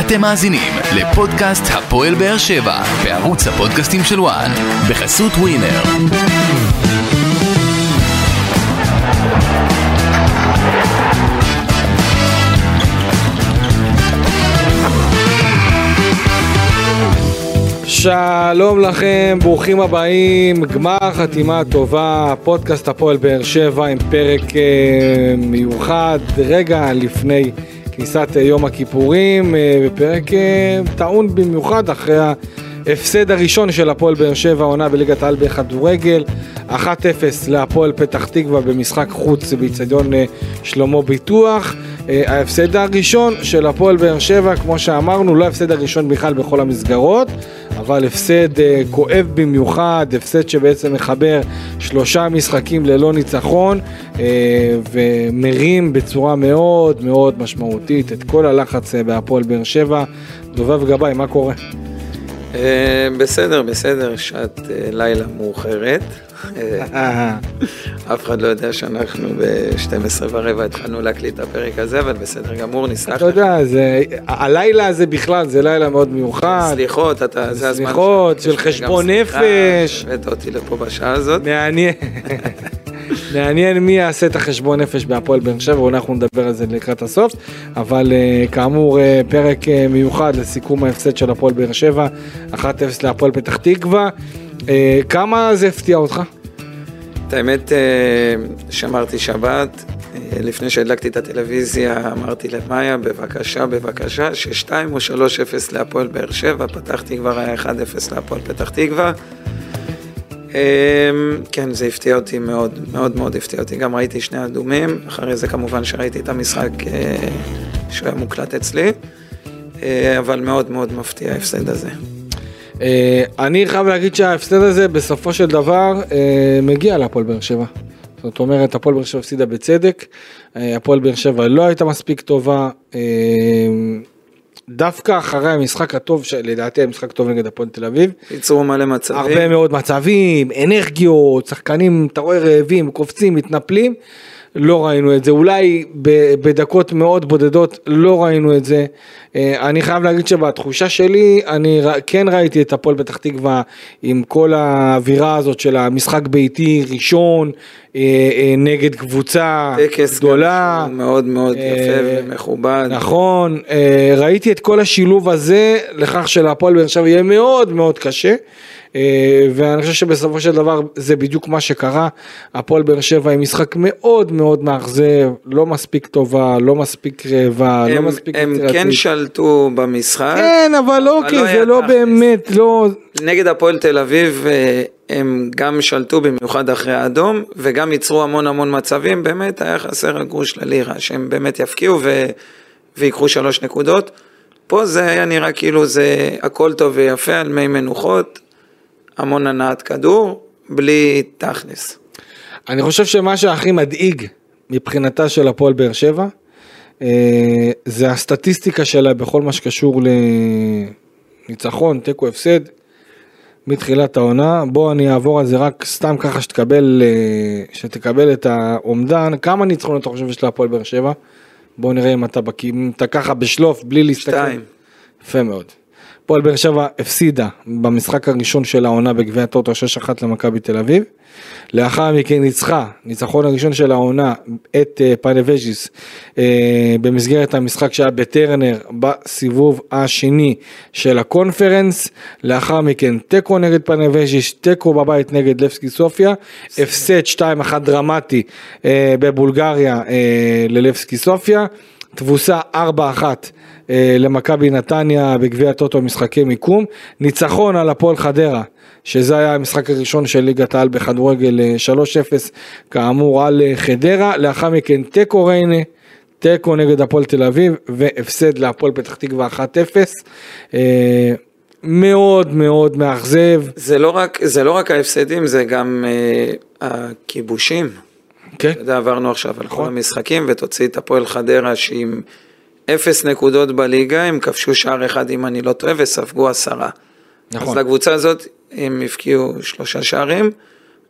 אתם מאזינים לפודקאסט הפועל באר שבע בערוץ הפודקאסטים של וואן בחסות ווינר. שלום לכם, ברוכים הבאים, גמר חתימה טובה, פודקאסט הפועל באר שבע עם פרק אה, מיוחד רגע לפני כניסת אה, יום הכיפורים, אה, ופרק אה, טעון במיוחד אחרי ההפסד הראשון של הפועל באר שבע, עונה בליגת העל בכדורגל, 1-0 להפועל פתח תקווה במשחק חוץ באיצטדיון שלמה ביטוח. ההפסד הראשון של הפועל באר שבע, כמו שאמרנו, לא ההפסד הראשון בכלל בכל המסגרות, אבל הפסד אה, כואב במיוחד, הפסד שבעצם מחבר שלושה משחקים ללא ניצחון, אה, ומרים בצורה מאוד מאוד משמעותית את כל הלחץ אה, בהפועל באר שבע. דובב גבאי, מה קורה? אה, בסדר, בסדר, שעת אה, לילה מאוחרת. אה, אף אחד לא יודע שאנחנו ב-12 ורבע התחלנו להקליט את הפרק הזה, אבל בסדר גמור, נסלח אתה יודע, הלילה הזה בכלל זה לילה מאוד מיוחד. סליחות, אתה, זה הזמן סליחות, של חשבון נפש. הבאת אותי לפה בשעה הזאת. מעניין, מעניין מי יעשה את החשבון נפש בהפועל באר שבע, אנחנו נדבר על זה לקראת הסוף, אבל אה, כאמור אה, פרק אה, מיוחד לסיכום ההפסד של הפועל באר שבע, 1-0 להפועל פתח תקווה, כמה זה הפתיע אותך? את האמת, שמרתי שבת, לפני שהדלקתי את הטלוויזיה אמרתי למאיה, בבקשה, בבקשה, ששתיים או 3-0 להפועל באר שבע, פתחתי כבר היה 1-0 להפועל פתח תקווה. אה, כן, זה הפתיע אותי מאוד, מאוד מאוד הפתיע אותי. גם ראיתי שני אדומים, אחרי זה כמובן שראיתי את המשחק אה, שהוא היה מוקלט אצלי, אה, אבל מאוד מאוד מפתיע ההפסד הזה. אה, אני חייב להגיד שההפסד הזה בסופו של דבר מגיע להפועל באר שבע. זאת אומרת, הפועל באר שבע הפסידה בצדק, הפועל באר שבע לא הייתה מספיק טובה. דווקא אחרי המשחק הטוב, שלדעתי המשחק טוב נגד הפועל תל אביב, ייצרו מלא מצבים. הרבה מאוד מצבים, אנרגיות, שחקנים, אתה רואה רעבים, קופצים, מתנפלים, לא ראינו את זה. אולי בדקות מאוד בודדות לא ראינו את זה. אה, אני חייב להגיד שבתחושה שלי, אני כן ראיתי את הפועל פתח תקווה עם כל האווירה הזאת של המשחק ביתי ראשון, אה, אה, נגד קבוצה טקס גדולה. שהוא מאוד מאוד יפה ומכובד. נכון, ראיתי את כל השילוב הזה לכך שלהפועל באר שבע יהיה מאוד מאוד קשה. אה, ואני חושב שבסופו של דבר זה בדיוק מה שקרה, הפועל באר שבע עם משחק מאוד מאוד מאכזב, לא מספיק טובה, לא מספיק רעבה, לא הם, מספיק הם יצירתית. כן שלטו במשחק. כן, אבל אוקיי, לא זה לא. באמת, לא... נגד הפועל תל אביב אה, הם גם שלטו במיוחד אחרי האדום, וגם ייצרו המון המון מצבים, באמת היה חסר הגרוש ללירה, שהם באמת יפקיעו ו... ויקחו שלוש נקודות. פה זה היה נראה כאילו זה הכל טוב ויפה על מי מנוחות, המון הנעת כדור, בלי תכלס. אני חושב שמה שהכי מדאיג מבחינתה של הפועל באר שבע, אה, זה הסטטיסטיקה שלה בכל מה שקשור לניצחון, תיקו, הפסד, מתחילת העונה. בוא אני אעבור על זה רק סתם ככה שתקבל, אה, שתקבל את האומדן. כמה ניצחונות אתה חושב יש להפועל באר שבע? בוא נראה אם אתה בקיא, אם אתה ככה בשלוף, בלי להסתכל. שתיים. יפה מאוד. הפועל באר שבע הפסידה במשחק הראשון של העונה בגביע הטוטו 6-1 למכבי תל אביב. לאחר מכן ניצחה, ניצחון הראשון של העונה, את אה, פאנבז'יס אה, במסגרת המשחק שהיה בטרנר בסיבוב השני של הקונפרנס. לאחר מכן תיקו נגד פאנבז'יס, תיקו בבית נגד לבסקי סופיה, הפסד 2-1 דרמטי אה, בבולגריה ללבסקי סופיה. תבוסה 4-1 אה, למכבי נתניה בגביע הטוטו משחקי מיקום, ניצחון על הפועל חדרה, שזה היה המשחק הראשון של ליגת העל בכדורגל אה, 3-0 כאמור על אה, חדרה, לאחר מכן תיקו ריינה, תיקו נגד הפועל תל אביב והפסד להפועל פתח תקווה 1-0. אה, מאוד מאוד מאכזב, זה לא רק, זה לא רק ההפסדים, זה גם אה, הכיבושים. כן, אתה יודע, עברנו עכשיו על כל נכון. המשחקים, ותוציא את הפועל חדרה שעם אפס נקודות בליגה, הם כבשו שער אחד אם אני לא טועה, וספגו עשרה. נכון. אז לקבוצה הזאת הם הבקיעו שלושה שערים,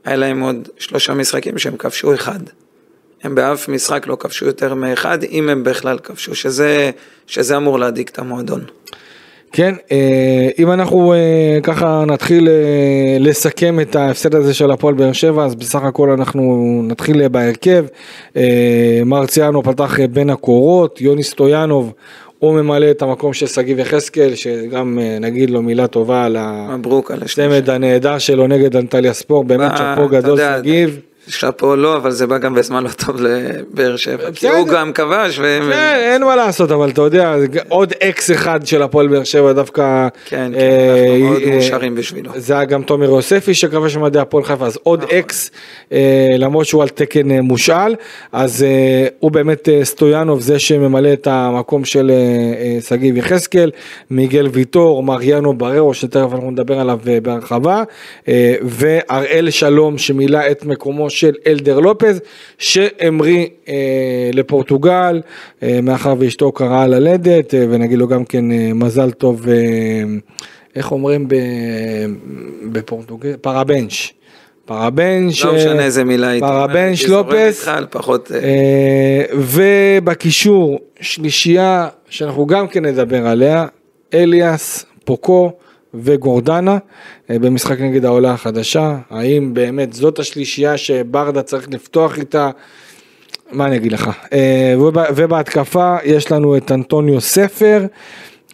היה להם עוד שלושה משחקים שהם כבשו אחד. הם באף משחק לא כבשו יותר מאחד, אם הם בכלל כבשו, שזה, שזה אמור להדאיג את המועדון. כן, אה, אם אנחנו אה, ככה נתחיל אה, לסכם את ההפסד הזה של הפועל באר שבע, אז בסך הכל אנחנו נתחיל בהרכב. מרציאנו פתח בין הקורות, יוני סטויאנוב הוא ממלא את המקום של שגיב יחזקאל, שגם נגיד לו מילה טובה על הצמד הנהדר שלו נגד אנטליה ספורט, באמת שאפו גדול שגיב. שאפו לא, אבל זה בא גם בזמן לא טוב לבאר שבע, כי הוא גם כבש. כן, אין מה לעשות, אבל אתה יודע, עוד אקס אחד של הפועל באר שבע דווקא. כן, כן אה, אנחנו מאוד אה, מאושרים בשבילו. זה היה גם תומר יוספי שכבש במדי הפועל חיפה, אז עוד נכון. אקס, אה, למרות שהוא על תקן מושאל, אז הוא באמת סטויאנוב זה שממלא את המקום של שגיב יחזקאל, מיגל ויטור, מריאנו בררו, שתכף אנחנו נדבר עליו בהרחבה, והראל שלום שמילא את מקומו של אלדר לופז, שהמריא אה, לפורטוגל, אה, מאחר ואשתו קראה ללדת, אה, ונגיד לו גם כן אה, מזל טוב, אה, איך אומרים בפורטוגל? פרבנש. פרבנש, לא משנה איזה מילה הייתי פרבנש לופס, פחות... אה, אה, ובקישור שלישייה שאנחנו גם כן נדבר עליה, אליאס, פוקו, וגורדנה אה, במשחק נגד העולה החדשה, האם באמת זאת השלישייה שברדה צריך לפתוח איתה, מה אני אגיד לך, אה, ובהתקפה יש לנו את אנטוניו ספר,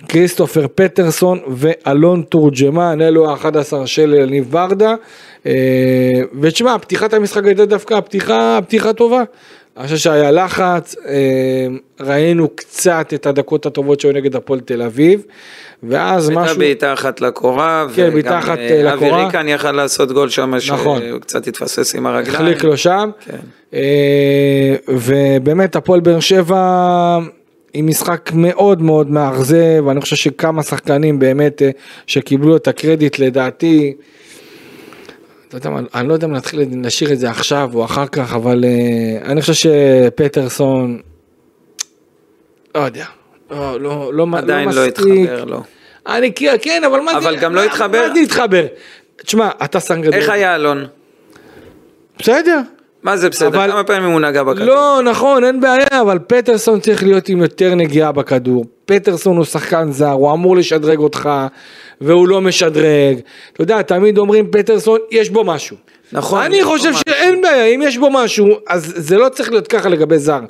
כריסטופר פטרסון ואלון תורג'מן, אלו ה-11 של יניב ברדה, אה, ותשמע, פתיחת המשחק הייתה דווקא פתיחה, פתיחה טובה. אני חושב שהיה לחץ, ראינו קצת את הדקות הטובות שהיו נגד הפועל תל אביב. ואז משהו... הייתה בעיטה אחת לקורה, כן, בעיטה אחת אה, לקורה. אבי ריקן יכל לעשות גול שם, נכון. שהוא קצת התפסס עם הרגליים. החליק לו שם. כן. אה, ובאמת הפועל באר שבע עם משחק מאוד מאוד מאכזב, אני חושב שכמה שחקנים באמת אה, שקיבלו את הקרדיט לדעתי. אתה יודע מה, אני לא יודע אם נתחיל לשיר את זה עכשיו או אחר כך, אבל אני חושב שפטרסון, לא יודע, לא, לא, לא, עדיין לא התחבר לו. אני כן, אבל מה זה... אבל גם לא התחבר. מה זה התחבר? תשמע, אתה שם גדול. איך היה אלון? בסדר. מה זה בסדר? אבל... כמה פעמים הוא נגע בכדור? לא, נכון, אין בעיה, אבל פטרסון צריך להיות עם יותר נגיעה בכדור. פטרסון הוא שחקן זר, הוא אמור לשדרג אותך, והוא לא משדרג. אתה יודע, תמיד אומרים פטרסון, יש בו משהו. נכון. אני חושב שאין בעיה, אם יש בו משהו, אז זה לא צריך להיות ככה לגבי זר.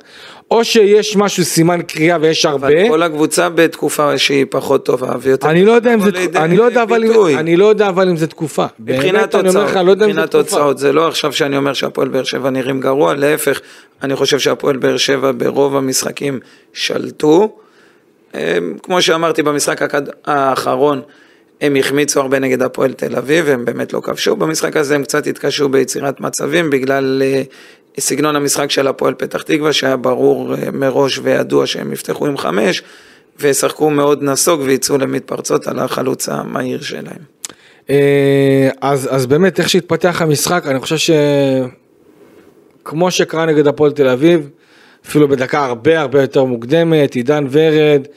או שיש משהו סימן קריאה ויש הרבה. אבל כל הקבוצה בתקופה שהיא פחות טובה ויותר... אני לא יודע אם זה, אני לא יודע אבל אם, אני לא יודע אבל אם זה תקופה. מבחינת תוצאות, לא מבחינת תוצאות, זה לא עכשיו שאני אומר שהפועל באר שבע נראים גרוע, להפך, אני חושב שהפועל באר שבע ברוב המשחקים שלטו. כמו שאמרתי במשחק האחרון, הם החמיצו הרבה נגד הפועל תל אביב, הם באמת לא כבשו. במשחק הזה הם קצת התקשו ביצירת מצבים בגלל אה, סגנון המשחק של הפועל פתח תקווה, שהיה ברור אה, מראש וידוע שהם יפתחו עם חמש, ושחקו מאוד נסוג ויצאו למתפרצות על החלוץ המהיר שלהם. אה, אז, אז באמת, איך שהתפתח המשחק, אני חושב שכמו שקרה נגד הפועל תל אביב, אפילו בדקה הרבה הרבה יותר מוקדמת, עידן ורד,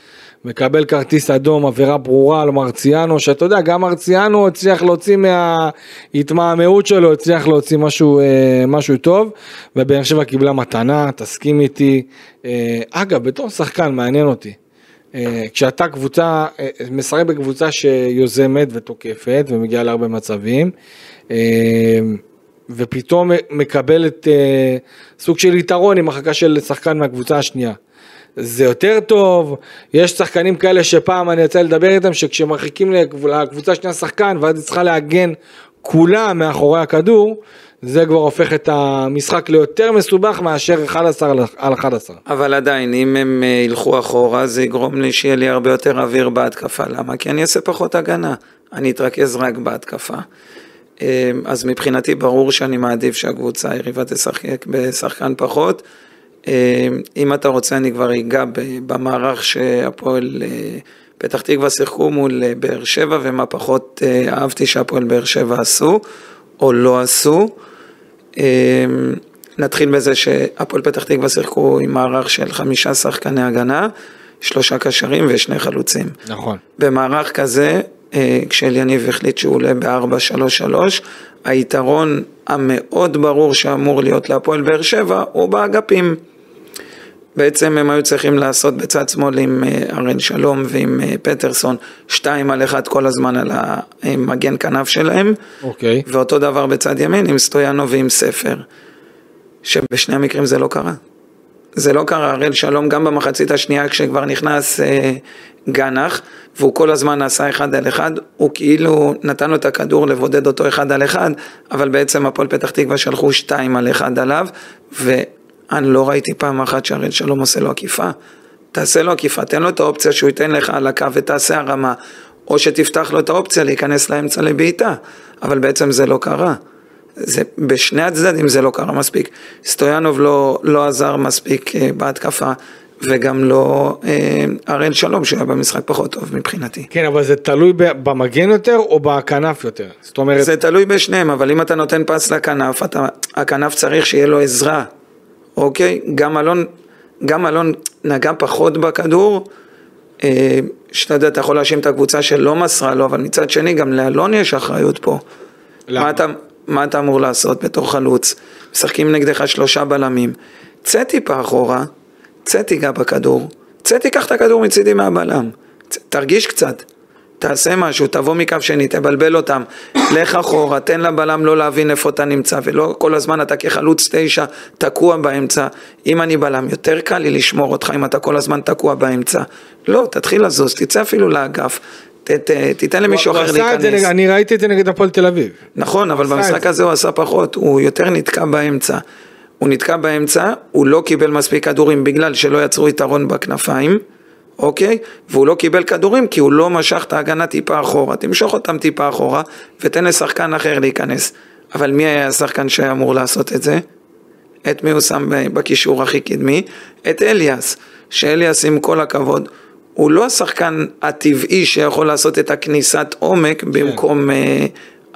מקבל כרטיס אדום, עבירה ברורה על מרציאנו, שאתה יודע, גם מרציאנו הצליח להוציא מההתמהמהות שלו, הצליח להוציא משהו, אה, משהו טוב, ובאר שבע קיבלה מתנה, תסכים איתי. אה, אגב, בתור שחקן, מעניין אותי. אה, כשאתה קבוצה, משחק בקבוצה שיוזמת ותוקפת ומגיעה להרבה מצבים, ופתאום מקבלת סוג של יתרון עם החלקה של שחקן מהקבוצה השנייה. זה יותר טוב, יש שחקנים כאלה שפעם אני יוצא לדבר איתם שכשמרחיקים לקבוצה שנייה שחקן ואז היא צריכה להגן כולה מאחורי הכדור, זה כבר הופך את המשחק ליותר מסובך מאשר 11 על 11. אבל עדיין, אם הם אה, ילכו אחורה, זה יגרום לי שיהיה לי הרבה יותר אוויר בהתקפה. למה? כי אני אעשה פחות הגנה. אני אתרכז רק בהתקפה. אה, אז מבחינתי ברור שאני מעדיף שהקבוצה היריבה תשחק בשחקן פחות. אה, אם אתה רוצה אני כבר אגע במערך שהפועל אה, פתח תקווה שיחקו מול אה, באר שבע ומה פחות אהבתי שהפועל באר שבע עשו או לא עשו. נתחיל בזה שהפועל פתח תקווה שיחקו עם מערך של חמישה שחקני הגנה, שלושה קשרים ושני חלוצים. נכון. במערך כזה, כשאליניב החליט שהוא עולה ב-4-3-3, היתרון המאוד ברור שאמור להיות להפועל באר שבע הוא באגפים. בעצם הם היו צריכים לעשות בצד שמאל עם אה, אראל שלום ועם אה, פטרסון, שתיים על אחד כל הזמן על המגן כנף שלהם, אוקיי. ואותו דבר בצד ימין עם סטויאנו ועם ספר, שבשני המקרים זה לא קרה. זה לא קרה, הראל שלום גם במחצית השנייה כשכבר נכנס אה, גנח, והוא כל הזמן עשה אחד על אחד, הוא כאילו נתן לו את הכדור לבודד אותו אחד על אחד, אבל בעצם הפועל פתח תקווה שלחו שתיים על אחד עליו, ואני לא ראיתי פעם אחת שהראל שלום עושה לו עקיפה. תעשה לו עקיפה, תן לו את האופציה שהוא ייתן לך על הקו ותעשה הרמה, או שתפתח לו את האופציה להיכנס לאמצע לבעיטה, אבל בעצם זה לא קרה. זה, בשני הצדדים זה לא קרה מספיק. סטויאנוב לא, לא עזר מספיק אה, בהתקפה, וגם לא אה, הראל שלום, שהיה במשחק פחות טוב מבחינתי. כן, אבל זה תלוי במגן יותר או בכנף יותר? זאת אומרת, זה תלוי בשניהם, אבל אם אתה נותן פס לכנף, אתה, הכנף צריך שיהיה לו עזרה, אוקיי? גם אלון, גם אלון נגע פחות בכדור, אה, שאתה יודע, אתה יכול להאשים את הקבוצה שלא מסרה לו, אבל מצד שני, גם לאלון יש אחריות פה. למה? מה אתה, מה אתה אמור לעשות בתור חלוץ? משחקים נגדך שלושה בלמים. צא טיפה אחורה, צא תיגע בכדור, צא תיקח את הכדור מצידי מהבלם, צא, תרגיש קצת, תעשה משהו, תבוא מקו שני, תבלבל אותם, לך אחורה, תן לבלם לא להבין איפה אתה נמצא, ולא כל הזמן אתה כחלוץ תשע תקוע באמצע. אם אני בלם, יותר קל לי לשמור אותך אם אתה כל הזמן תקוע באמצע. לא, תתחיל לזוז, תצא אפילו לאגף, ת, ת, תיתן למישהו אחר זה להיכנס. אני ראיתי את זה נגד הפועל תל אביב. נכון, אבל במשחק. הזה הוא עשה פחות, הוא יותר נתקע באמצע. הוא נתקע באמצע, הוא לא קיבל מספיק כדורים בגלל שלא יצרו יתרון בכנפיים, אוקיי? והוא לא קיבל כדורים כי הוא לא משך את ההגנה טיפה אחורה. תמשוך אותם טיפה אחורה ותן לשחקן אחר להיכנס. אבל מי היה השחקן שהיה אמור לעשות את זה? את מי הוא שם בקישור הכי קדמי? את אליאס. שאליאס עם כל הכבוד, הוא לא השחקן הטבעי שיכול לעשות את הכניסת עומק במקום אה,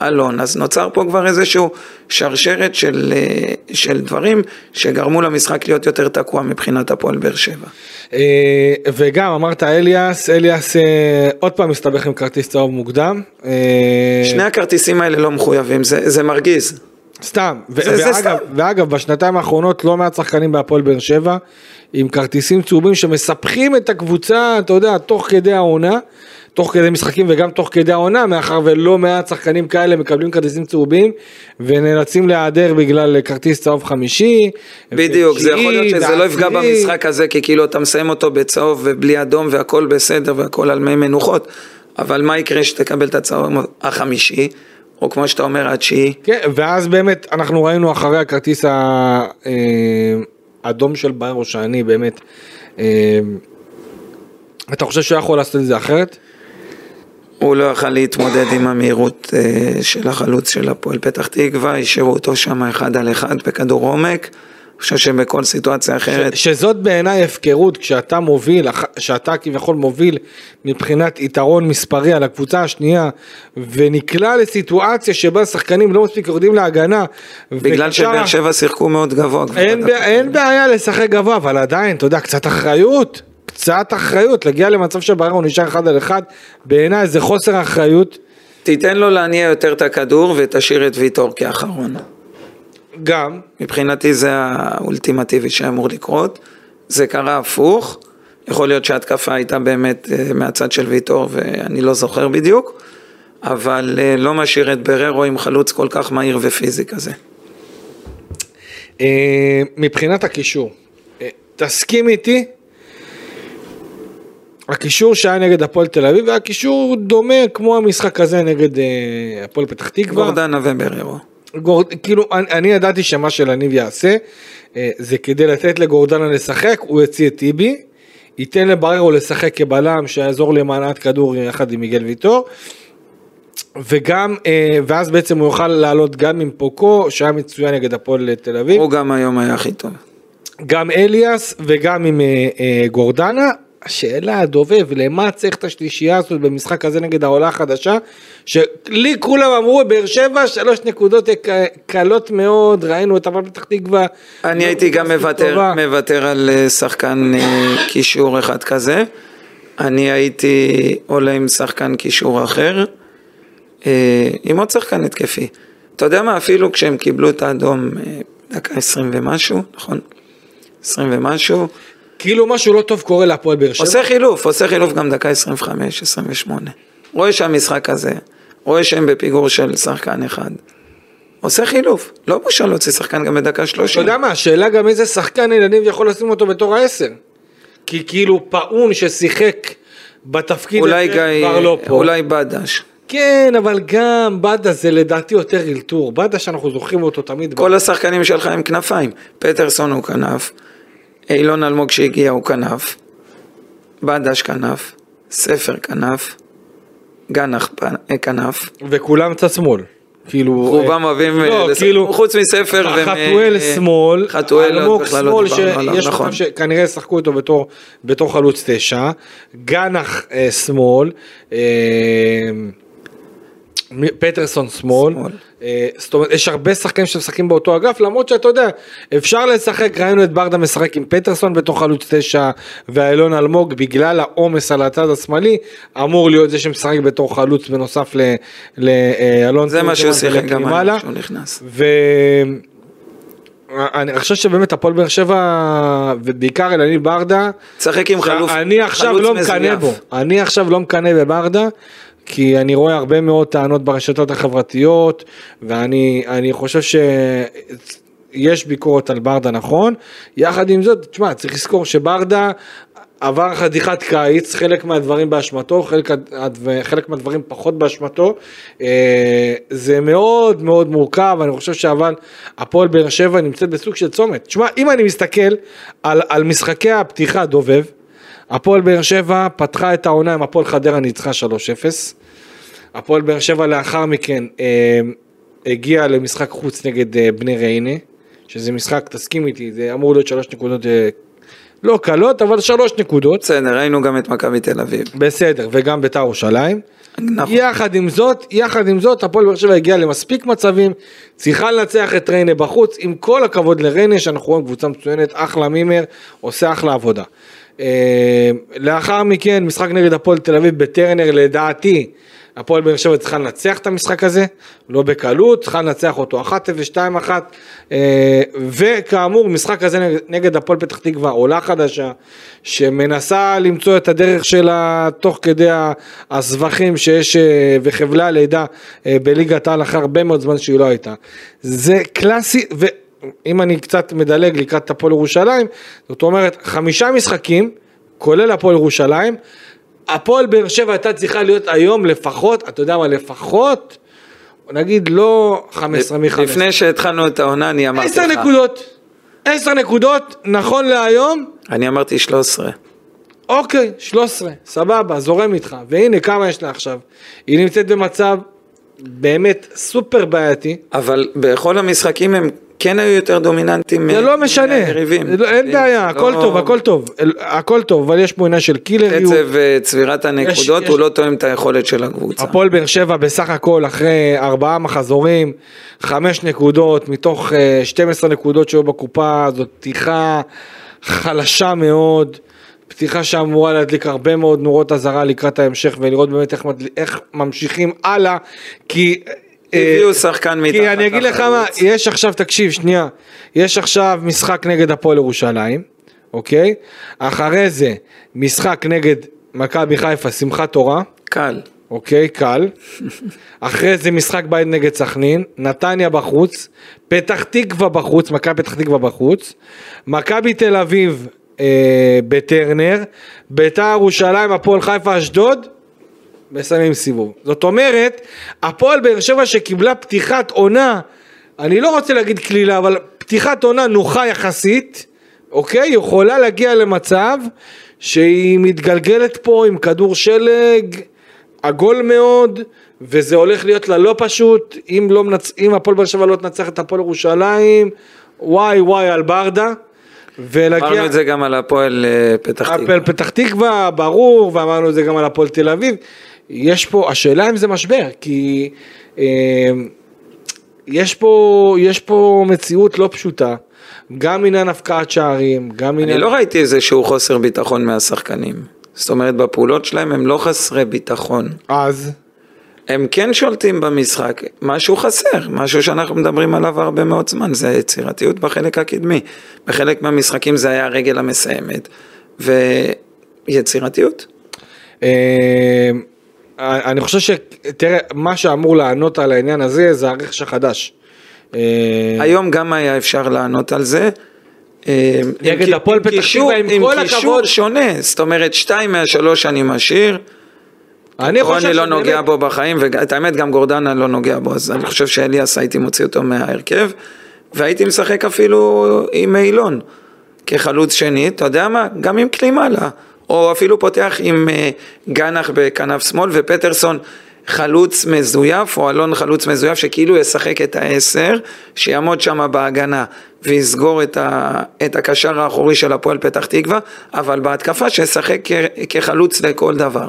אלון. אז נוצר פה כבר איזשהו שרשרת של, אה, של דברים שגרמו למשחק להיות יותר תקוע מבחינת הפועל באר שבע. אה, וגם אמרת אליאס, אליאס אה, עוד פעם מסתבך עם כרטיס צהוב מוקדם. שני הכרטיסים האלה לא מחויבים, זה, זה מרגיז. סתם, ו- זה- זה ואגב, סתם. ואגב, בשנתיים האחרונות לא מעט שחקנים בהפועל באר שבע עם כרטיסים צהובים שמספחים את הקבוצה, אתה יודע, תוך כדי העונה, תוך כדי משחקים וגם תוך כדי העונה, מאחר ולא מעט שחקנים כאלה מקבלים כרטיסים צהובים ונאלצים להיעדר בגלל כרטיס צהוב חמישי. בדיוק, זה יכול להיות שזה לא יפגע. במשחק הזה, כי כאילו אתה מסיים אותו בצהוב ובלי אדום והכל בסדר והכל על מי מנוחות, אבל מה יקרה שתקבל את הצהוב החמישי, או כמו שאתה אומר התשיעי? כן, ואז באמת אנחנו ראינו אחרי הכרטיס ה- אה, האדום של בררו שאני באמת, אה, אתה חושב שהוא יכול לעשות את זה אחרת? הוא לא יכל להתמודד עם המהירות אה, של החלוץ של הפועל פתח תקווה, השאירו אותו שם אחד על אחד בכדור עומק. אני חושב שבכל סיטואציה אחרת, ש- שזאת בעיניי הפקרות כשאתה מוביל, אח- שאתה כביכול מוביל מבחינת יתרון מספרי על הקבוצה השנייה ונקלע לסיטואציה שבה שחקנים לא מספיק יורדים להגנה. בגלל ושאר- שבאר שבע שיחקו מאוד גבוה. אין. בע- אין בעיה לשחק גבוה אבל עדיין אתה יודע קצת אחריות. קצת אחריות, להגיע למצב שבררו נשאר אחד על אחד, בעיניי זה חוסר אחריות, תיתן לו להניע יותר את הכדור ותשאיר את ויטור כאחרון. גם, מבחינתי זה האולטימטיבי שאמור לקרות. זה קרה הפוך, יכול להיות שההתקפה הייתה באמת אה, מהצד של ויטור ואני לא זוכר בדיוק, אבל אה, לא משאיר את בררו עם חלוץ כל כך מהיר ופיזי כזה. אה, מבחינת הקישור, תסכים איתי, הקישור שהיה נגד הפועל תל אביב היה קישור דומה כמו המשחק הזה נגד אה, הפועל פתח תקווה. גורדנה ובררו. גורד, כאילו אני, אני ידעתי שמה שלניב יעשה אה, זה כדי לתת לגורדנה לשחק, הוא יוציא את טיבי, ייתן לבררו לשחק כבלם שיעזור למענת כדור יחד עם מיגל ויטור. וגם, אה, ואז בעצם הוא יוכל לעלות גם עם פוקו שהיה מצוין נגד הפועל תל אביב. הוא גם היום היה הכי טוב. גם אליאס וגם עם גורדנה. השאלה הדובב, למה צריך את השלישייה הזאת במשחק הזה נגד העולה החדשה? שלי כולם אמרו, באר שבע, שלוש נקודות קלות מאוד, ראינו את הפועל פתח תקווה. אני לא הייתי גם מוותר. מוותר על אה, שחקן אה, קישור אחד כזה. אני הייתי עולה עם שחקן קישור אחר, אה, עם עוד שחקן התקפי. אתה יודע מה, אפילו כשהם קיבלו את האדום דקה עשרים ומשהו, נכון? עשרים ומשהו, כאילו משהו לא טוב קורה להפועל באר שבע. עושה חילוף, עושה חילוף גם דקה 25, 28. רואה שהמשחק הזה, רואה שהם בפיגור של שחקן אחד. עושה חילוף, לא בושה להוציא שחקן גם בדקה אתה 30. יודע מה, השאלה גם איזה שחקן ילדים יכול לשים אותו בתור העשר. כי כאילו פאון ששיחק בתפקיד הזה כבר לא פה. אולי בדש. כן, אבל גם בדה זה לדעתי יותר אלתור. בדה שאנחנו זוכרים אותו תמיד. כל השחקנים שלך הם כנפיים. פטרסון הוא כנף, אילון אלמוג שהגיע הוא כנף, בדש כנף, ספר כנף, גנח אה, כנף. וכולם צד שמאל. כאילו... רובם אוהבים אה, לא, לס- כאילו... חוץ מספר ומ- חתואל אה, שמאל, חתואל אלמוג לא שמאל שיש נכון. שכנראה ישחקו איתו בתור, בתור חלוץ תשע, גנח אה, שמאל, אה, פטרסון שמאל, שמאל. אה, זאת אומרת יש הרבה שחקנים שמשחקים באותו אגף למרות שאתה יודע אפשר לשחק ראינו את ברדה משחק עם פטרסון בתור חלוץ תשע ואילון אלמוג בגלל העומס על הצד השמאלי אמור להיות זה שמשחק בתור חלוץ בנוסף לאלון זה מה שהוא שיחק גם. היום כשהוא נכנס. ואני חושב שבאמת הפועל באר שבע ובעיקר אלניב ברדה תשחק עם חלוף, אני עכשיו לא מקנא. בו אני עכשיו לא מקנא בברדה כי אני רואה הרבה מאוד טענות ברשתות החברתיות ואני אני חושב שיש ביקורת על ברדה נכון? יחד עם זאת תשמע צריך לזכור שברדה עבר חתיכת קיץ חלק מהדברים באשמתו חלק, חלק מהדברים פחות באשמתו. אה, זה מאוד מאוד מורכב אני חושב שאבל הפועל באר שבע נמצאת בסוג של צומת. תשמע אם אני מסתכל על, על משחקי הפתיחה דובב הפועל באר שבע פתחה את העונה עם הפועל חדרה ניצחה 3-0. הפועל באר שבע לאחר מכן אה, הגיע למשחק חוץ נגד אה, בני ריינה, שזה משחק, תסכים איתי, זה אמור להיות שלוש נקודות אה, לא קלות, אבל שלוש נקודות. בסדר, ראינו גם את מכבי תל אביב. בסדר, וגם בית"ר ירושלים. נכון. יחד עם זאת, יחד עם זאת, הפועל באר שבע הגיע למספיק מצבים, צריכה לנצח את ריינה בחוץ, עם כל הכבוד לריינה, שאנחנו רואים קבוצה מצוינת, אחלה מימר, עושה אחלה עבודה. אה, לאחר מכן, משחק נגד הפועל תל אביב בטרנר, לדעתי, הפועל באר שבע צריכה לנצח את המשחק הזה, לא בקלות, צריכה לנצח אותו 1-0, 2-1, אה, וכאמור, משחק הזה נגד, הפועל פתח תקווה, עולה חדשה, שמנסה למצוא את הדרך שלה תוך כדי הסבכים שיש אה, וחבלי הלידה בליגת העל אחרי הרבה מאוד זמן שהיא לא הייתה. זה קלאסי, ואם אני קצת מדלג לקראת הפועל ירושלים, זאת אומרת חמישה משחקים, כולל הפועל ירושלים, הפועל באר שבע הייתה צריכה להיות היום לפחות, אתה יודע מה, לפחות, נגיד לא 15 מ-15. לפני שהתחלנו את העונה אני אמרתי 10 לך. נקודות, 10 נקודות, נכון להיום, אני אמרתי 13. אוקיי, 13, סבבה, זורם איתך. והנה כמה יש לה עכשיו. היא נמצאת במצב באמת סופר בעייתי. אבל בכל המשחקים הם כן היו יותר דומיננטיים זה לא משנה, מהיריבים. זה לא- אין בעיה, זה הכל לא- טוב, הכל טוב, הכל טוב, אבל יש פה עניין של קילריות. קצב אה, צבירת הנקודות יש- הוא לא תואם את היכולת של הקבוצה. הפועל באר שבע בסך הכל אחרי ארבעה מחזורים, חמש נקודות מתוך אה, 12 נקודות שהיו בקופה, זאת פתיחה חלשה מאוד, פתיחה שאמורה להדליק הרבה מאוד נורות אזהרה לקראת ההמשך ולראות באמת איך. איך ממשיכים הלאה, כי... אה, הביאו שחקן מתחת כי אני אגיד לך מה. יש עכשיו, תקשיב, שנייה, יש עכשיו משחק נגד הפועל ירושלים, אוקיי? אחרי זה משחק נגד מכבי חיפה, שמחת תורה. קל. אוקיי, קל. אחרי זה משחק בית נגד סכנין, נתניה בחוץ, פתח תקווה בחוץ, מכבי פתח תקווה בחוץ, מכבי תל אביב אה, בטרנר, ביתר ירושלים, הפועל חיפה, אשדוד, מסיימים סיבוב. זאת אומרת, הפועל באר שבע שקיבלה פתיחת עונה, אני לא רוצה להגיד קלילה, אבל פתיחת עונה נוחה יחסית, אוקיי? יכולה להגיע למצב שהיא מתגלגלת פה עם כדור שלג, עגול מאוד, וזה הולך להיות לה לא פשוט, אם, לא מנצ... אם הפועל באר שבע לא תנצח את הפועל ירושלים, וואי וואי על ברדה, ולהגיע... אמרנו את זה גם על הפועל אה, פתח תקווה. הפועל פתח תקווה, ברור, ואמרנו את זה גם על הפועל תל אביב. יש פה, השאלה אם זה משבר, כי אה, יש, פה, יש פה מציאות לא פשוטה, גם עניין הפקעת שערים, גם עניין... אני לא ראיתי איזשהו חוסר ביטחון מהשחקנים. זאת אומרת, בפעולות שלהם הם לא חסרי ביטחון. אז, הם כן שולטים במשחק, משהו חסר, משהו שאנחנו מדברים עליו הרבה מאוד זמן, זה יצירתיות בחלק הקדמי. בחלק מהמשחקים זה היה הרגל המסיימת, ויצירתיות. אה, אני חושב ש... תראה, מה שאמור לענות על העניין הזה זה הרכש החדש. אה, היום גם היה אפשר לענות על זה. אה, נגד הפועל פתח תקווה, עם כל עם קישור הכבוד. שונה, זאת אומרת שתיים מהשלוש אני משאיר. אני חושב רוני לא נוגע בו בחיים, ואת האמת גם גורדנה לא נוגע בו, אז אני חושב שאליאס הייתי מוציא אותו מההרכב, והייתי משחק אפילו עם אילון כחלוץ שני, אתה יודע מה? גם עם קלימאלה, או אפילו פותח עם אה, גנח בכנף שמאל ופטרסון חלוץ מזויף, או אלון חלוץ מזויף, שכאילו ישחק את העשר, שיעמוד שם בהגנה ויסגור את, ה, את הקשר האחורי של הפועל פתח תקווה, אבל בהתקפה שישחק כ- כחלוץ לכל דבר.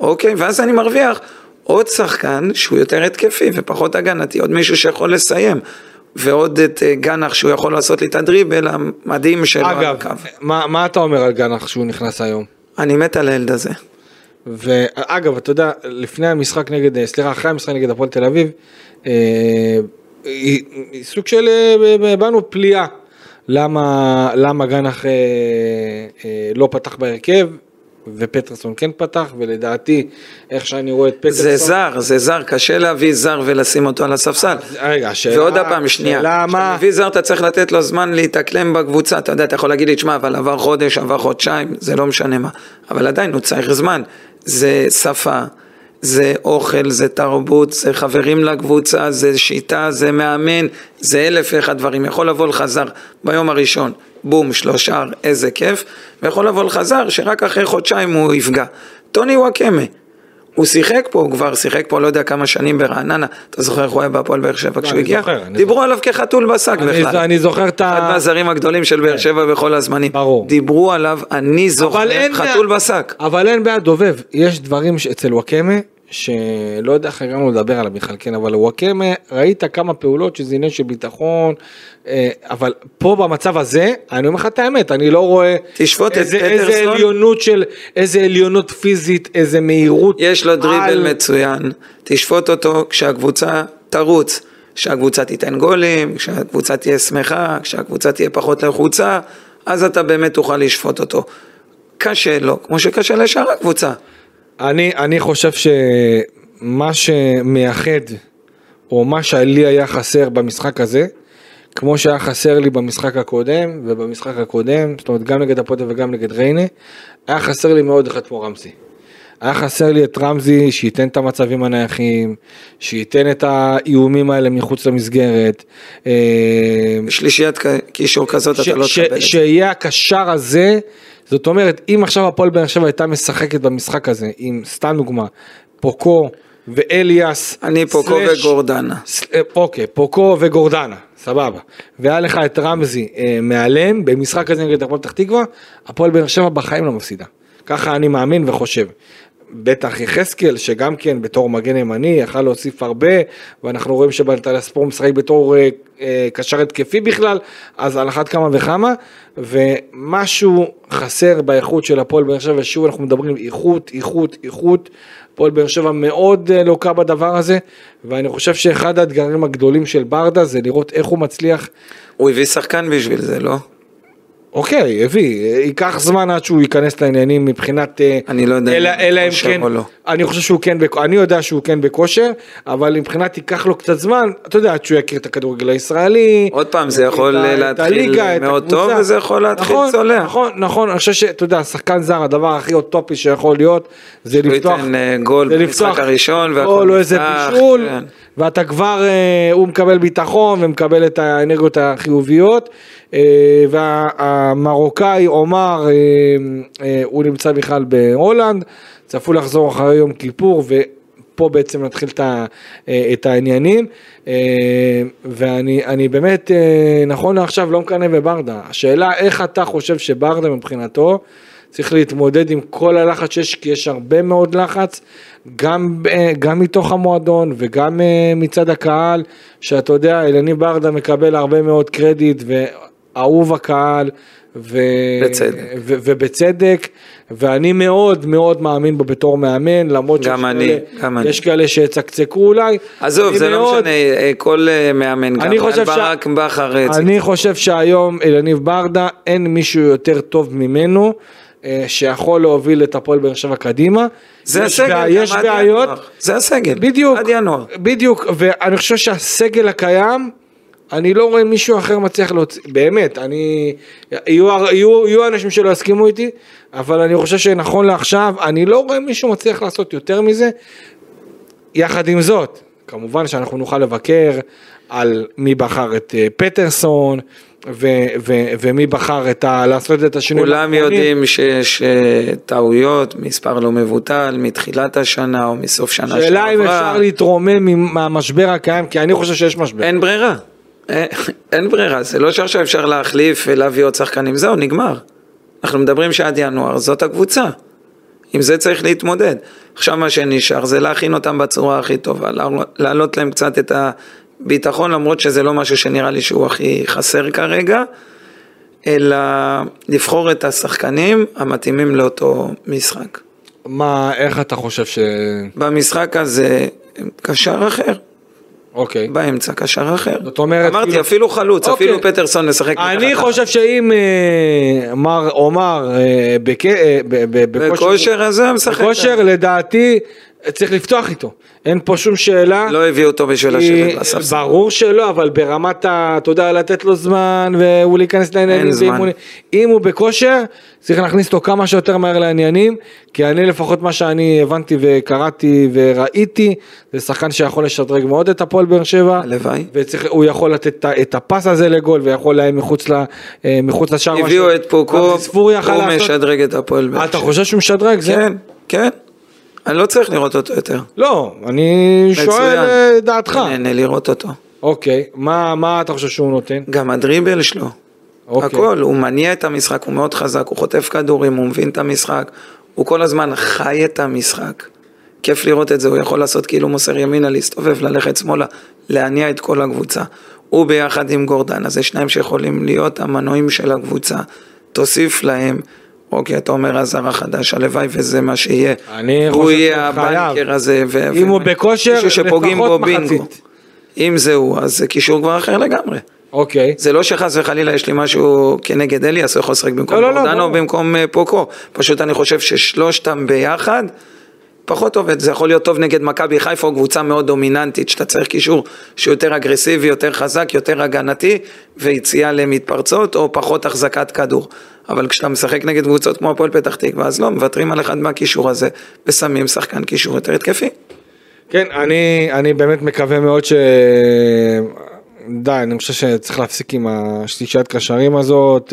אוקיי, ואז אני מרוויח עוד שחקן שהוא יותר התקפי ופחות הגנתי, עוד מישהו שיכול לסיים, ועוד את אה, גנח שהוא יכול לעשות לי את הדריבל המדהים שלו על אגב, הקו. מה מה אתה אומר על גנח שהוא נכנס היום? אני מת על הילד הזה. ואגב, אתה יודע, לפני המשחק נגד, אה, סליחה, אחרי המשחק נגד הפועל תל אביב, אה, היא- היא סוג של, אה, באנו פליאה. למה, למה גנח אה, אה, לא פתח בהרכב, ופטרסון כן פתח, ולדעתי, איך שאני רואה את פטרסון... זה זר, זה זר, קשה להביא זר ולשים אותו על הספסל. רגע, השאלה... ועוד הפעם, שנייה, השאלה כשאתה. מביא זר אתה צריך לתת לו זמן להתאקלם בקבוצה, אתה יודע, אתה יכול להגיד לי, תשמע, אבל עבר חודש, עבר חודשיים, זה לא משנה מה, אבל עדיין הוא צריך זמן, זה שפה, זה אוכל, זה תרבות, זה חברים לקבוצה, זה שיטה, זה מאמן, זה אלף ואחד דברים, יכול לבוא לך זר ביום הראשון, בום, שלושה, איזה כיף, ויכול לבוא לך זר שרק אחרי חודשיים הוא יפגע. טוני וואקמה, הוא שיחק פה, הוא כבר שיחק פה לא יודע כמה שנים ברעננה, אתה זוכר איך הוא היה בהפועל באר שבע כשהוא אני הגיע? דיברו עליו כחתול בשק בכלל. אני זוכר את ה... אחד מהזרים הגדולים של באר שבע בכל הזמנים. ברור. דיברו עליו, אני זוכר, חתול בשק. אבל אין בעיה דובב, יש דברים אצל וואקמה, שלא יודע איך הגענו לדבר עליו בכלל, כן, אבל וואקמה, ראית כמה פעולות שזה עניין של ביטחון, אה, אבל פה במצב הזה, אני אומר לך את האמת, אני לא רואה תשפוט את איזה, איזה פטרסון. עליונות של, איזה עליונות פיזית, איזה מהירות. יש לו דריבל על- מצוין, תשפוט אותו כשהקבוצה תרוץ, כשהקבוצה תיתן גולים, כשהקבוצה תהיה שמחה, כשהקבוצה תהיה פחות לחוצה, אז אתה באמת תוכל לשפוט אותו. קשה לו, כמו שקשה לשאר הקבוצה. אני, אני חושב שמה שמייחד, או מה שלי היה חסר במשחק הזה, כמו שהיה חסר לי במשחק הקודם, ובמשחק הקודם, זאת אומרת גם נגד הפוטר וגם נגד ריינה, היה חסר לי מאוד אחד כמו רמזי. היה חסר לי את רמזי שייתן את המצבים הנייחים, שייתן את האיומים האלה מחוץ למסגרת. אה, שלישיית קישור כזאת ש- אתה לא תקבל. שיהיה הקשר הזה, זאת אומרת, אם עכשיו הפועל באר שבע הייתה משחקת במשחק הזה, עם סתם דוגמה, פוקו ואליאס, אני פוקו סלאש- וגורדנה. אה, אוקיי, פוקו וגורדנה, סבבה. והיה לך את רמזי אה, מהלם, במשחק הזה נגד הפועל פתח תקווה, הפועל באר שבע בחיים לא מפסידה. ככה אני מאמין וחושב. בטח יחזקאל, שגם כן בתור מגן ימני, יכל להוסיף הרבה, ואנחנו רואים שבנטל ספורט משחק בתור אה, אה, קשר התקפי בכלל, אז על אחת כמה וכמה, ומשהו חסר באיכות של הפועל באר שבע, שוב אנחנו מדברים איכות, איכות, איכות, הפועל באר שבע מאוד אה, לוקה בדבר הזה, ואני חושב שאחד האתגרים הגדולים של ברדה זה לראות איך הוא מצליח הוא הביא שחקן בשביל זה, לא? אוקיי, הביא, ייקח זמן עד שהוא ייכנס לעניינים מבחינת... אה, אני לא יודע אם אלא, אלא אם כן, או לא. אני חושב שהוא כן, אני יודע שהוא כן בכושר, אבל מבחינת ייקח לו קצת זמן, אתה יודע, עד שהוא יכיר את הכדורגל הישראלי. עוד פעם, זה יכול את להתחיל הליגה, מאוד הקבוצה. טוב, וזה יכול להתחיל נכון, צולע. נכון, נכון, אני חושב שאתה יודע, שחקן זר, הדבר הכי אוטופי שיכול להיות, זה שהוא לפתוח, ייתן, אה, גול זה במשחק הראשון והכל גול או איזה נפתח, בישול, כן. ואתה כבר, אה, הוא מקבל ביטחון ומקבל את האנרגיות החיוביות, והמרוקאי עומר, אה, אה, הוא נמצא בכלל בהולנד, צפוי לחזור אחרי יום כיפור, ופה בעצם נתחיל את, אה, העניינים, אה, ואני אני באמת, אה, נכון לעכשיו לא מקנא בברדה, השאלה איך אתה חושב שברדה מבחינתו, צריך להתמודד עם כל הלחץ שיש, כי יש הרבה מאוד לחץ, גם, אה, גם מתוך המועדון וגם אה, מצד הקהל, שאתה יודע, אלני ברדה מקבל הרבה מאוד קרדיט ואהוב הקהל, ו... בצדק. ו... ובצדק, ואני מאוד מאוד מאמין בו בתור מאמן, למרות גם שיש אני, כאלה- גם אני. יש כאלה שיצקצקו אולי. עזוב, זה לא מאוד- משנה, אה, כל אה, מאמן, גם שה- ברק בכר, אה, אני חושב שהיום אלניב ברדה אין מישהו יותר טוב ממנו אה, שיכול להוביל את הפועל באר שבע קדימה. זה יש הסגל, גם יש בעיות. זה הסגל, בדיוק, עד ינואר. בדיוק, ואני חושב שהסגל הקיים, אני לא רואה מישהו אחר מצליח להוציא, באמת, אני, יהיו, יהיו, יהיו אנשים שלא יסכימו איתי, אבל אני חושב שנכון לעכשיו, אני לא רואה מישהו מצליח לעשות יותר מזה. יחד עם זאת, כמובן שאנחנו נוכל לבקר על מי בחר את אה, פטרסון, ו, ו, ומי בחר את ה, לעשות את השינוי. כולם יודעים שיש אה, טעויות, מספר לא מבוטל, מתחילת השנה או מסוף שנה שעברה. שאלה אם אפשר להתרומם מהמשבר הקיים, כי אני חושב שיש משבר. אין ברירה. אין- אין ברירה, זה לא שעכשיו אפשר להחליף ולהביא עוד שחקנים, זהו, נגמר. אנחנו מדברים שעד ינואר, זאת הקבוצה. עם זה צריך להתמודד. עכשיו מה שנשאר זה להכין אותם בצורה הכי טובה, להעלות להם קצת את הביטחון, למרות שזה לא משהו שנראה לי שהוא הכי חסר כרגע, אלא לבחור את השחקנים המתאימים לאותו משחק. מה, איך אתה חושב ש... במשחק הזה קשר אחר, אוקיי. באמצע קשר אחר. זאת אומרת, אמרתי, כאילו- אפילו חלוץ, אוקיי. אפילו פטרסון משחק אני מתחת חושב שאם אה, מר עומר אה, בכ- אה, ב- ב- בכושר הזה משחק. בכושר לדעתי צריך לפתוח איתו. אין פה שום שאלה. לא הביאו אותו בשביל כי- לשבת בספסל. ברור שלא, אבל ברמת ה... אתה יודע, לתת לו זמן והוא להיכנס לעניינים. אין זמן. אם הוא בכושר, צריך להכניס אותו כמה שיותר מהר לעניינים, כי אני לפחות מה שאני הבנתי וקראתי וראיתי, זה שחקן שיכול לשדרג מאוד את הפועל באר שבע. הלוואי. והוא יכול לתת את הפס הזה לגול ויכול להם מחוץ, ל, אה, מחוץ לשער. הביאו את פוקו, הוא. משדרג את הפועל באר אתה שבע. חושב שהוא משדרג? כן, כן. אני לא צריך לראות אותו יותר. לא, אני שואל מצוין. אה, דעתך. אני נהנה לראות אותו. אוקיי, מה, מה אתה חושב שהוא נותן? גם הדריבל שלו. אוקיי. הכל, הוא מניע את המשחק, הוא מאוד חזק, הוא חוטף כדורים, הוא מבין את המשחק, הוא כל הזמן חי את המשחק. כיף לראות את זה, הוא יכול לעשות כאילו מוסר ימינה, להסתובב, ללכת שמאלה, להניע את כל הקבוצה. הוא ביחד עם גורדן, אז זה שניים שיכולים להיות המנועים של הקבוצה. תוסיף להם, אוקיי, אתה אומר הזר החדש, הלוואי וזה מה שיהיה. אני הוא חושב יהיה שהוא חייב. הבנקר הזה, ו- אם ו- הוא בכושר, לפחות בינגו. מחצית. אם זה הוא, אז זה קישור כבר אחר לגמרי. אוקיי. זה לא שחס וחלילה יש לי משהו כנגד אליאס, הוא יכול לשחק במקום לא, לא, לא. במקום אה, פוקו. פשוט אני חושב ששלושתם ביחד, פחות עובד. זה יכול להיות טוב נגד מכבי חיפה או קבוצה מאוד דומיננטית, שאתה צריך קישור שהוא יותר אגרסיבי, יותר חזק, יותר הגנתי, ויציאה למתפרצות, או פחות החזקת כדור. אבל כשאתה משחק נגד קבוצות כמו הפועל פתח תקווה, אז לא, מוותרים על אחד מהקישור הזה, ושמים שחקן קישור יותר התקפי. כן, אני, אני באמת מקווה מאוד ש... די, אני חושב שצריך להפסיק עם השלישיית קשרים הזאת.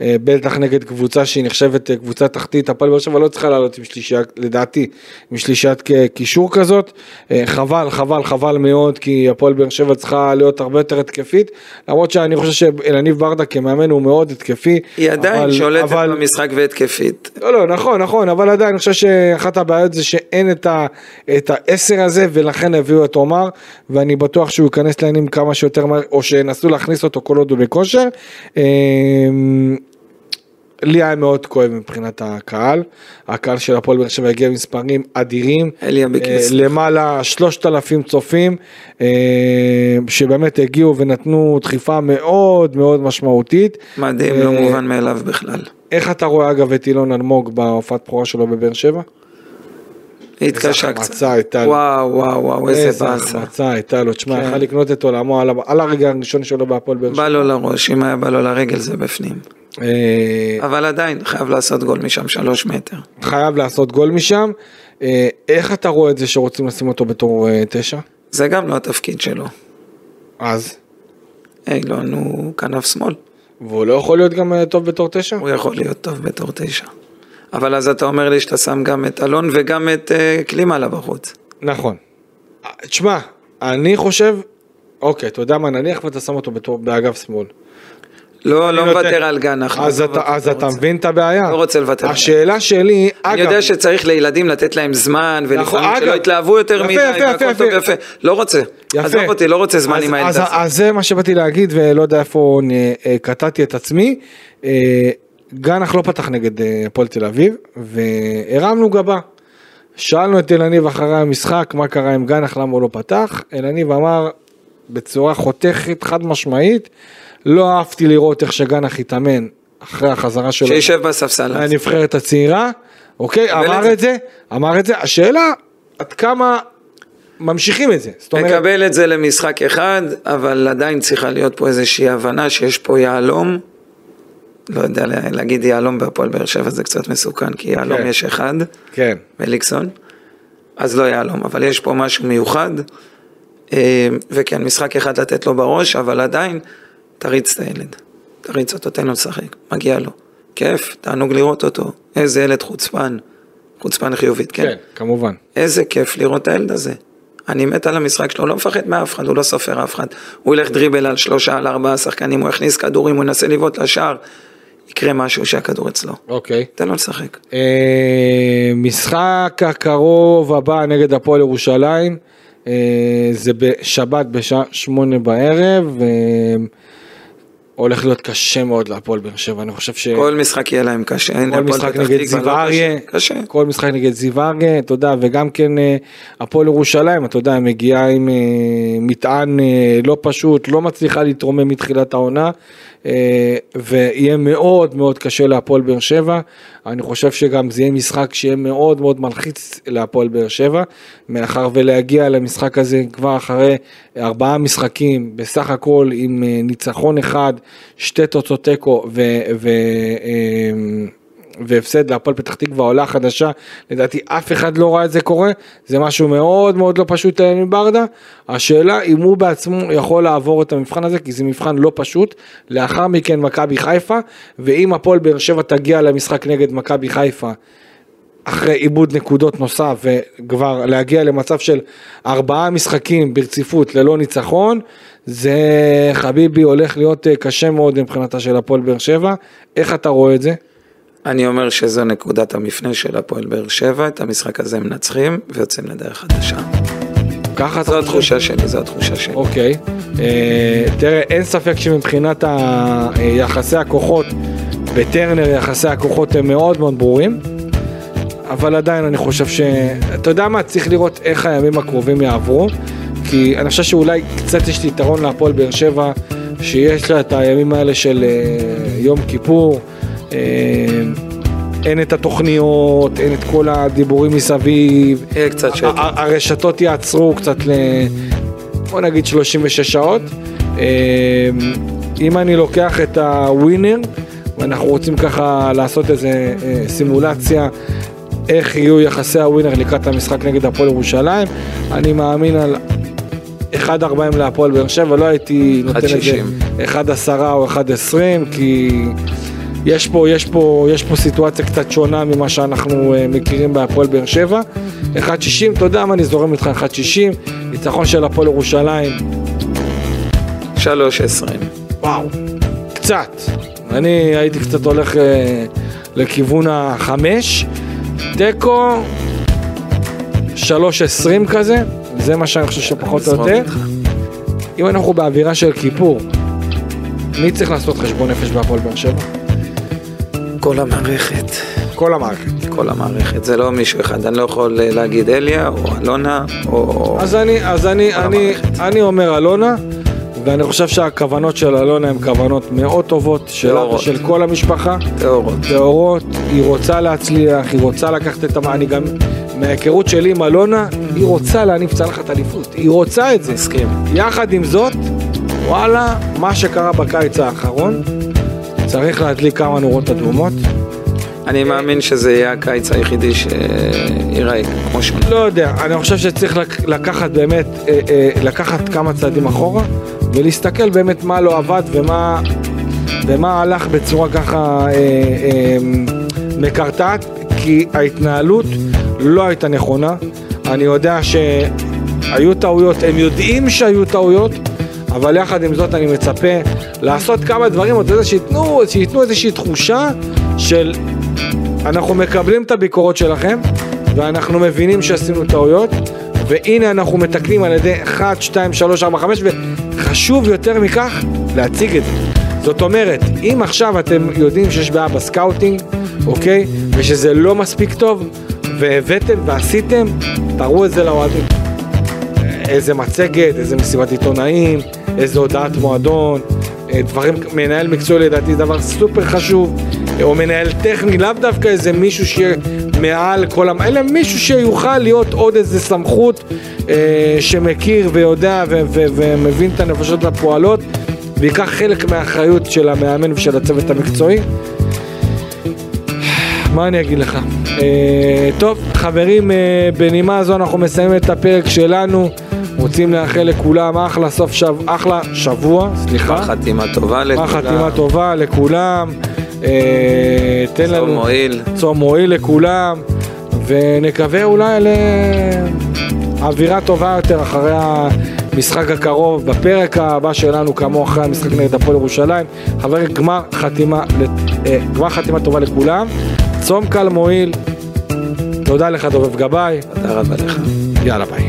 אה, בטח נגד קבוצה שהיא נחשבת אה, קבוצה תחתית, הפועל באר שבע לא צריכה לעלות עם שלישייה, לדעתי, עם שלישיית קישור כזאת. אה, חבל, חבל, חבל מאוד, כי הפועל באר שבע צריכה להיות הרבה יותר התקפית, למרות שאני חושב שאלניב ברדה כמאמן הוא מאוד התקפי. היא עדיין אבל- שולטת אבל- במשחק והתקפית. לא, לא, נכון, נכון, אבל עדיין אני חושב שאחת הבעיות זה שאין את, ה, את העשר הזה, ולכן הביאו את עומר, ואני בטוח שהוא ייכנס לעניינים כמה שיותר מהר, או שינסו להכניס אותו כל עוד הוא בכושר. לי היה מאוד כואב מבחינת הקהל, הקהל של הפועל באר שבע הגיע למספרים אדירים. אה, למעלה שלושת אלפים צופים, אה, שבאמת הגיעו ונתנו דחיפה מאוד מאוד משמעותית. מדהים, לא אה, מובן מאליו בכלל. איך אתה רואה אגב את אילון אלמוג בהופעת בכורה שלו בבאר שבע? התקשה החמצה קצת. הייתה לו. וואו, וואו, וואו, איזה באסה. החמצה הייתה לו, תשמע, כן. יכל לקנות את עולמו על הרגע הראשון שלו בהפועל באר שבע. בא לו לראש, אם היה בא לו לרגל זה בפנים. אה, אבל עדיין, חייב לעשות גול משם שלוש מטר. חייב לעשות גול משם. אה, איך אתה רואה את זה שרוצים לשים אותו בתור אה, תשע? זה גם לא התפקיד שלו. אז. אילון הוא כנף שמאל, והוא לא יכול להיות גם טוב בתור תשע? הוא יכול להיות טוב בתור תשע. אבל אז אתה אומר לי שאתה שם גם את אלון וגם את uh, קלימלה בחוץ. נכון. תשמע, אני חושב, אוקיי, אתה יודע מה, נניח ואתה שם אותו בתור באגף שמאל. לא, לא אני מוותר על גנח. אז לא אתה, אז אתה. מבין את הבעיה? לא רוצה לוותר. השאלה שלי, אני אגב, יודע שצריך לילדים לתת להם זמן, ולפעמים אגב. שלא יתלהבו יותר מדי, יפה, והכל יפה, טוב יפה. לא רוצה. יפה. עזוב אותי, לא רוצה זמן עם הילד הזה. אז זה מה שבאתי להגיד ולא יודע איפה אה, קטעתי את עצמי. אה, גנח לא פתח נגד אה, הפועל תל אביב והרמנו גבה. שאלנו את אלניב אחרי המשחק מה קרה עם גנח למה הוא לא פתח. אלניב אמר בצורה חותכת חד משמעית לא אהבתי לראות איך שגנח התאמן אחרי החזרה שלו. שישב בספסל. הנבחרת הצעירה, אוקיי, אמר. את זה, אמר את זה, השאלה עד כמה ממשיכים את זה, זאת אומרת, מקבל את זה למשחק אחד, אבל עדיין צריכה להיות פה איזושהי הבנה שיש פה יהלום. לא יודע לה- להגיד יהלום בהפועל באר שבע זה קצת מסוכן, כי יהלום כן. יש אחד, כן, מליקסון, אז לא יהלום, אבל יש פה משהו מיוחד, אה, וכן, משחק אחד לתת לו בראש, אבל עדיין, תריץ את הילד, תריץ אותו, תן לו לשחק, מגיע לו, כיף, תענוג לראות אותו, איזה ילד חוצפן, חוצפן חיובית, כן? כן, כמובן, איזה כיף לראות את הילד הזה. אני מת על המשחק שלו, לא מפחד מאף אחד, הוא לא סופר אף אחד. הוא ילך דריבל על שלושה, על ארבעה שחקנים, הוא יכניס כדורים, הוא ינסה לבעוט לשער, יקרה משהו שהכדור אצלו. אוקיי. תן לו לשחק. אה, משחק הקרוב הבא נגד הפועל ירושלים, אה, זה בשבת בשעה שמונה בערב, אה, הולך להיות קשה מאוד להפועל באר שבע, אני חושב ש... כל משחק יהיה להם קשה. אין כל הפועל משחק פתח נגד תקווה, זיו לא אריה, קשה. קשה. כל משחק נגד זיו אריה, אתה יודע, וגם כן אה, הפועל ירושלים, אתה יודע, מגיעה עם אה, מטען אה, לא פשוט, לא מצליחה להתרומם מתחילת העונה, ויהיה מאוד מאוד קשה להפועל באר שבע. אני חושב שגם זה יהיה משחק שיהיה מאוד מאוד מלחיץ להפועל באר שבע, מאחר ולהגיע למשחק הזה כבר אחרי ארבעה משחקים, בסך הכל עם אה, ניצחון אחד, שתי תוצאות תיקו ו... ו אה, והפסד להפועל פתח תקווה עולה חדשה, לדעתי אף אחד לא ראה את זה קורה, זה משהו מאוד מאוד לא פשוט לאלי ברדה, השאלה אם הוא בעצמו יכול לעבור את המבחן הזה, כי זה מבחן לא פשוט, לאחר מכן מכבי חיפה, ואם הפועל באר שבע תגיע למשחק נגד מכבי חיפה, אחרי עיבוד נקודות נוסף וכבר להגיע למצב של ארבעה משחקים ברציפות ללא ניצחון, זה חביבי הולך להיות אה, קשה מאוד מבחינתה של הפועל באר שבע, איך אתה רואה את זה? אני אומר שזו נקודת המפנה של הפועל באר שבע, את המשחק הזה מנצחים ויוצאים לדרך חדשה. ככה זו? התחושה שלי, זו התחושה שלי. אוקיי, אה, תראה, אין ספק שמבחינת יחסי הכוחות בטרנר, יחסי הכוחות הם מאוד מאוד ברורים, אבל עדיין אני חושב ש... אתה יודע מה, צריך לראות איך הימים הקרובים יעברו, כי אני חושב שאולי קצת יש לי יתרון להפועל באר שבע, שיש לה את הימים האלה של אה, יום כיפור. אה, אין את התוכניות, אין את כל הדיבורים מסביב, יהיה קצת שקט. הרשתות יעצרו קצת ל... בוא נגיד 36 שעות. אה, אם אני לוקח את הווינר, ואנחנו רוצים ככה לעשות איזה אה, סימולציה איך יהיו יחסי הווינר לקראת המשחק נגד הפועל ירושלים, אני מאמין על 1.40 להפועל באר שבע, לא הייתי נותן את זה 1.10 או 1.20 כי יש פה, יש פה, יש פה סיטואציה קצת שונה ממה שאנחנו אה, מכירים בהפועל באר שבע. 1.60, אתה יודע מה, אני זורם איתך 1.60, ניצחון של הפועל ירושלים, 3.20. וואו, קצת. אני הייתי קצת הולך אה, לכיוון החמש, תיקו 3.20 כזה, זה מה שאני חושב שפחות או יותר. אם אנחנו באווירה של כיפור, מי צריך לעשות חשבון נפש בהפועל באר שבע? כל המערכת, כל המערכת. כל המערכת, זה לא מישהו אחד, אני לא יכול אה, להגיד אליה או אלונה או... אז אני, אז אני, אני. אני אומר אלונה, ואני חושב שהכוונות של אלונה הן כוונות מאוד טובות, טהורות. ושל כל המשפחה. טהורות. טהורות, היא רוצה להצליח, היא רוצה לקחת את המ... אני גם, מההיכרות שלי עם אלונה, היא רוצה להניף צלחת אליפות, היא רוצה את זה. מסכים. יחד עם זאת, וואלה, מה שקרה בקיץ האחרון, צריך להדליק כמה נורות אדומות. אני מאמין שזה יהיה הקיץ היחידי שייראה כמו שהוא. לא יודע, אני חושב שצריך לק- לקחת באמת, אה, אה, לקחת כמה צעדים אחורה ולהסתכל באמת מה לא עבד ומה, ומה הלך בצורה ככה אה, מקרטעת, כי ההתנהלות לא הייתה נכונה. אני יודע שהיו טעויות, הם יודעים שהיו טעויות, אבל יחד עם זאת אני מצפה לעשות כמה דברים, אתה יודע, שייתנו, שייתנו איזושהי תחושה של אנחנו מקבלים את הביקורות שלכם, ואנחנו מבינים שעשינו טעויות, והנה אנחנו מתקנים על ידי 1, 2, 3, 4, 5, וחשוב יותר מכך, להציג את זה. זאת אומרת, אם עכשיו אתם יודעים שיש בעיה ב scouting, אוקיי, ושזה לא מספיק טוב, והבאתם ועשיתם, תראו את זה לאוהדים. איזה מצגת, איזה מסיבת עיתונאים, איזה הודעת מועדון, דברים, מנהל מקצועי לדעתי זה דבר סופר חשוב, או מנהל טכני, לאו דווקא איזה מישהו שיהיה מעל כל המ... אלא מישהו שיוכל להיות עוד איזה סמכות אה, שמכיר ויודע ו- ו- ומבין את הנפשות הפועלות וייקח חלק מהאחריות של המאמן ושל הצוות המקצועי. מה אני אגיד לך? אה, טוב, חברים, אה, בנימה זו אנחנו מסיימים את הפרק שלנו. רוצים לאחל לכולם אחלה סוף שבוע, אחלה שבוע, סליחה. חתימה טובה לכולם. חתימה טובה לכולם. אה, תן לנו... צום מועיל. צום מועיל לכולם. ונקווה אולי לאווירה טובה יותר אחרי המשחק הקרוב, בפרק הבא שלנו, כאמור אחרי המשחק נגד הפועל ירושלים. חברים, גמר חתימה, אה, גמר חתימה טובה לכולם. צום קל מועיל. תודה לך דובב גבאי. תודה רבה לך. יאללה ביי.